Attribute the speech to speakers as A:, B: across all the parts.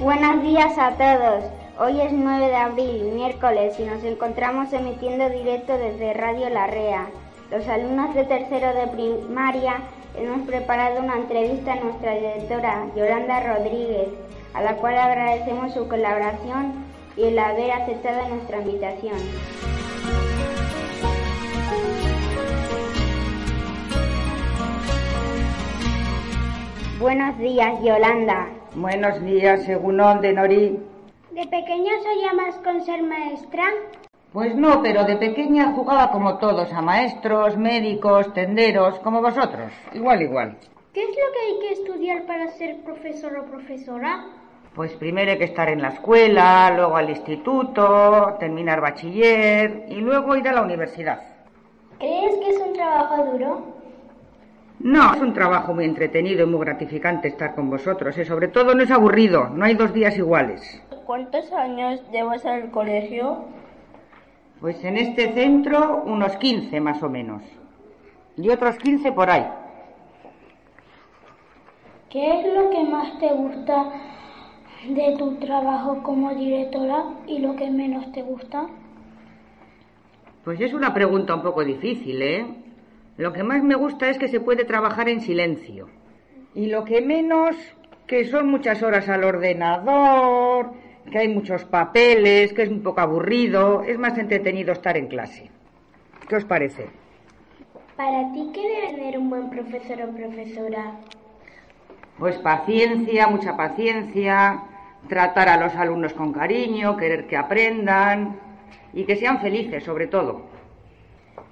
A: Buenos días a todos. Hoy es 9 de abril, miércoles, y nos encontramos emitiendo directo desde Radio Larrea. Los alumnos de tercero de primaria hemos preparado una entrevista a nuestra directora, Yolanda Rodríguez, a la cual agradecemos su colaboración y el haber aceptado nuestra invitación. Buenos días, Yolanda.
B: Buenos días, según de Nori.
C: ¿De pequeña soñabas con ser maestra?
B: Pues no, pero de pequeña jugaba como todos, a maestros, médicos, tenderos, como vosotros. Igual, igual.
C: ¿Qué es lo que hay que estudiar para ser profesor o profesora?
B: Pues primero hay que estar en la escuela, luego al instituto, terminar bachiller y luego ir a la universidad.
C: ¿Crees que es un trabajo duro?
B: No, es un trabajo muy entretenido y muy gratificante estar con vosotros y sobre todo no es aburrido, no hay dos días iguales.
D: ¿Cuántos años llevas al colegio?
B: Pues en este centro unos 15 más o menos y otros 15 por ahí.
C: ¿Qué es lo que más te gusta de tu trabajo como directora y lo que menos te gusta?
B: Pues es una pregunta un poco difícil, ¿eh? Lo que más me gusta es que se puede trabajar en silencio. Y lo que menos, que son muchas horas al ordenador, que hay muchos papeles, que es un poco aburrido, es más entretenido estar en clase. ¿Qué os parece?
C: Para ti, ¿qué debe tener un buen profesor o profesora?
B: Pues paciencia, mucha paciencia, tratar a los alumnos con cariño, querer que aprendan y que sean felices sobre todo.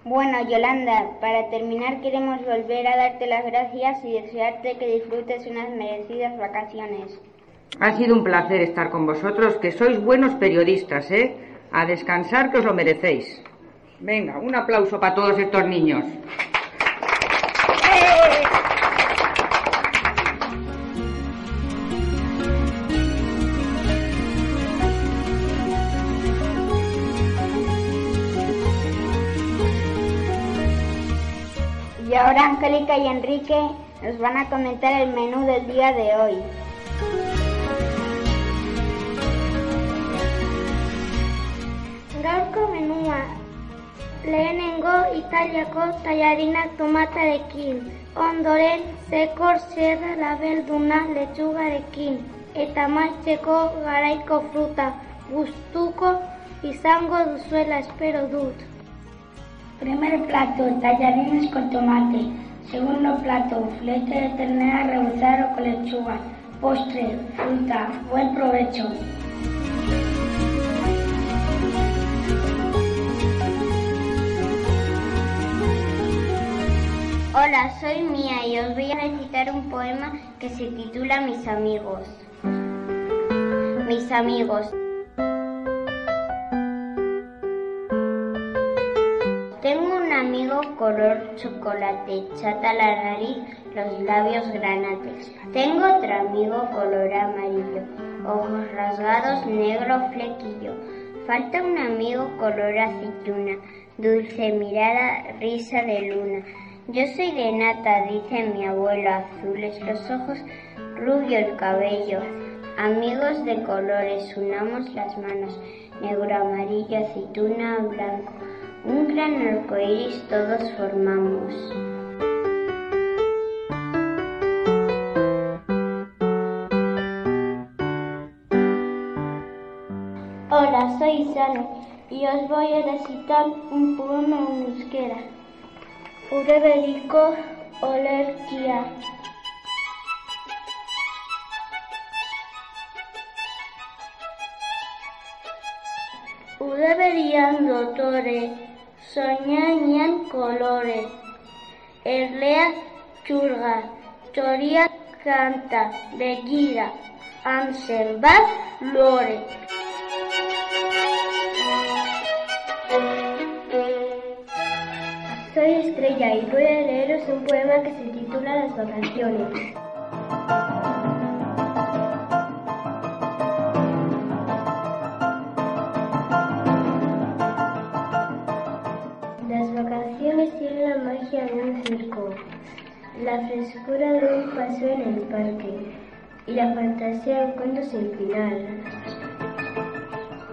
A: Bueno, Yolanda, para terminar queremos volver a darte las gracias y desearte que disfrutes unas merecidas vacaciones.
B: Ha sido un placer estar con vosotros, que sois buenos periodistas, ¿eh? A descansar que os lo merecéis. Venga, un aplauso para todos estos niños.
A: Y ahora Angélica y Enrique nos van a comentar el menú del día de hoy.
C: Gaurko menua lehenengo italiako tailarinak tomatarekin, ondoren zekor zerra labelduna letxugarekin, eta maitzeko garaiko fruta gustuko izango duzuela espero dut.
E: Primer plato, tallarines con tomate. Segundo plato, filete de ternera rebozado con lechuga. Postre, fruta. Buen provecho.
A: Hola, soy Mía y os voy a recitar un poema que se titula Mis amigos. Mis amigos. Color chocolate, chata la nariz, los labios granates. Tengo otro amigo color amarillo, ojos rasgados, negro flequillo. Falta un amigo color aceituna, dulce mirada, risa de luna. Yo soy de nata, dice mi abuelo, azules los ojos, rubio el cabello. Amigos de colores, unamos las manos, negro, amarillo, aceituna, blanco. Un gran arco iris todos formamos.
C: Hola, soy Sano y os voy a recitar un poema en euskera. Ureberiko olerkia. Udeberian dotore, soñainian kolore, erleak txurga, txoriak kanta, begira, hansen bat lore.
F: Soy Estrella y voy a leeros un poema que se titula Las vacaciones. La frescura de un paseo en el parque, y la fantasía un cuento sin final.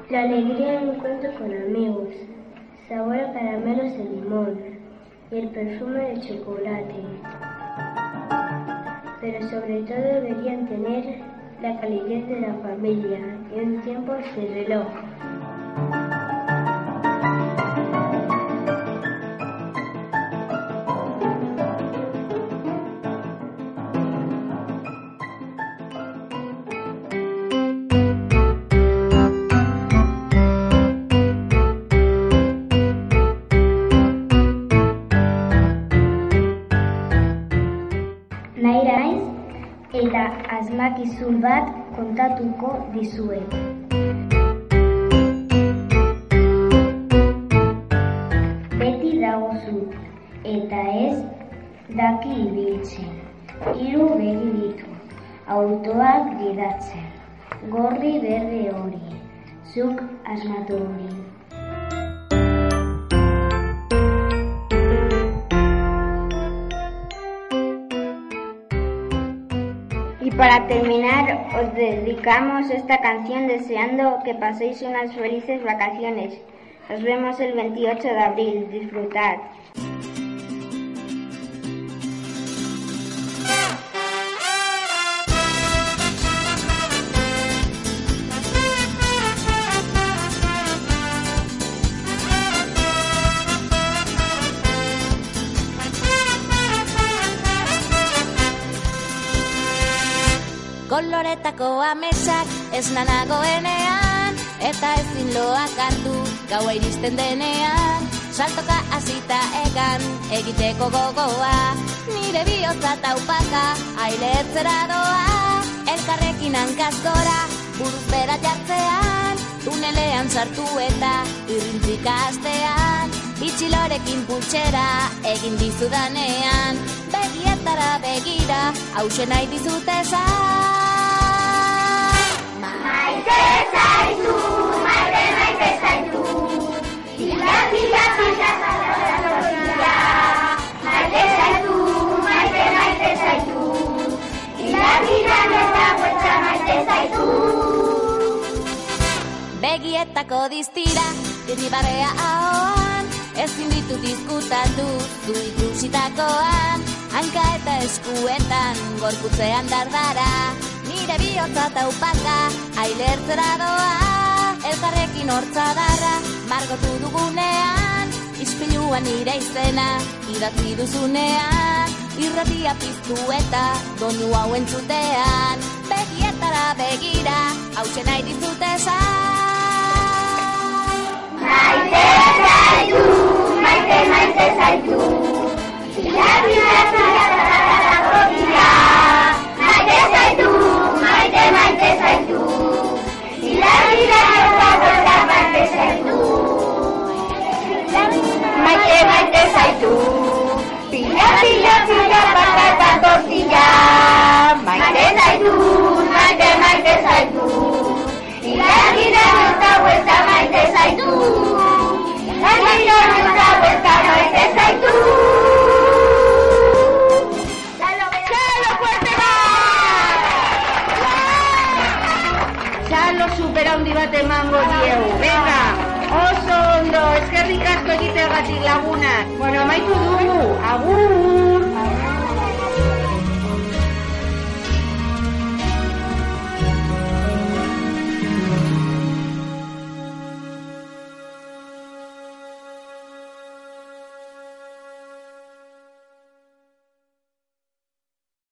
F: La alegría en un cuento con amigos, sabor a caramelos de limón y el perfume de chocolate. Pero sobre todo deberían tener la calidez de la familia y un tiempo sin reloj.
A: Eta asmakizun bat kontatuko dizuet. Beti dagozu eta ez daki ibiltzen. Hiru begi ditu, autoak gidatzen. Gorri berde hori, zuk asmatu hori. Para terminar, os dedicamos esta canción deseando que paséis unas felices vacaciones. Nos vemos el 28 de abril. Disfrutad.
G: Ametsak ez nanagoenean Eta ezin loak hartu gaua iristen denean. Saltoka hasita egan egiteko gogoa Nire bihotza taupaka ailetzera doa. Elkarrekin hankazkora buruz bera jartzean Tunelean sartu eta irrintzika astean. Itxilorekin pultsera egin dizudanean Begietara begira hause nahi dizute esan
H: Maite zaitu, maite maite zaitu Tira, tira, tira, tira Maite zaitu, maite maite zaitu Tira, tira, neta buelta maite zaitu
G: Begietako diztira, irribarea ahoan Ezin ditut diskutatu, du ikusitakoan Hanka eta eskuetan, gorputzean dardara Nire bihotza taupaka, ailertzera doa Elkarrekin hortza darra, margotu dugunean Ispiluan nire izena, idatzi duzunean Irratia piztu eta donu hau entzutean. Begietara begira, hause nahi dizute esan.
H: Maite zaitu, maite maite zaitu Tira,
B: supera handi bat emango diegu. Venga, oso ondo, eskerrik asko egiteagatik lagunak. Bueno, amaitu dugu, agur!